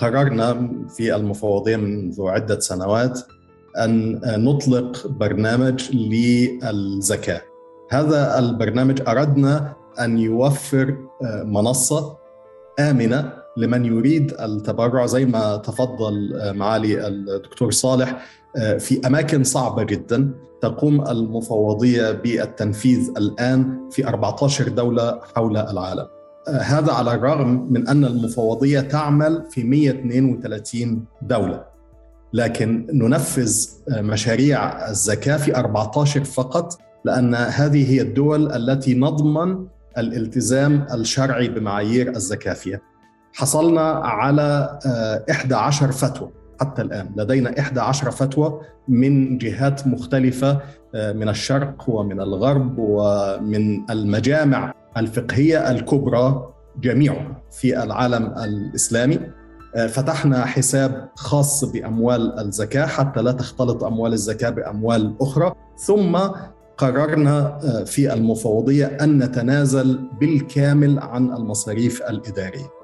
قررنا في المفوضية منذ عدة سنوات أن نطلق برنامج للزكاة هذا البرنامج أردنا أن يوفر منصة آمنة لمن يريد التبرع زي ما تفضل معالي الدكتور صالح في أماكن صعبة جدا تقوم المفوضية بالتنفيذ الآن في 14 دولة حول العالم. هذا على الرغم من أن المفوضية تعمل في 132 دولة. لكن ننفذ مشاريع الزكاة في 14 فقط لأن هذه هي الدول التي نضمن الالتزام الشرعي بمعايير الزكاة فيها. حصلنا على 11 فتوى حتى الآن لدينا 11 فتوى من جهات مختلفة من الشرق ومن الغرب ومن المجامع الفقهية الكبرى جميعها في العالم الإسلامي. فتحنا حساب خاص بأموال الزكاة حتى لا تختلط أموال الزكاة بأموال أخرى. ثم قررنا في المفوضية أن نتنازل بالكامل عن المصاريف الإدارية.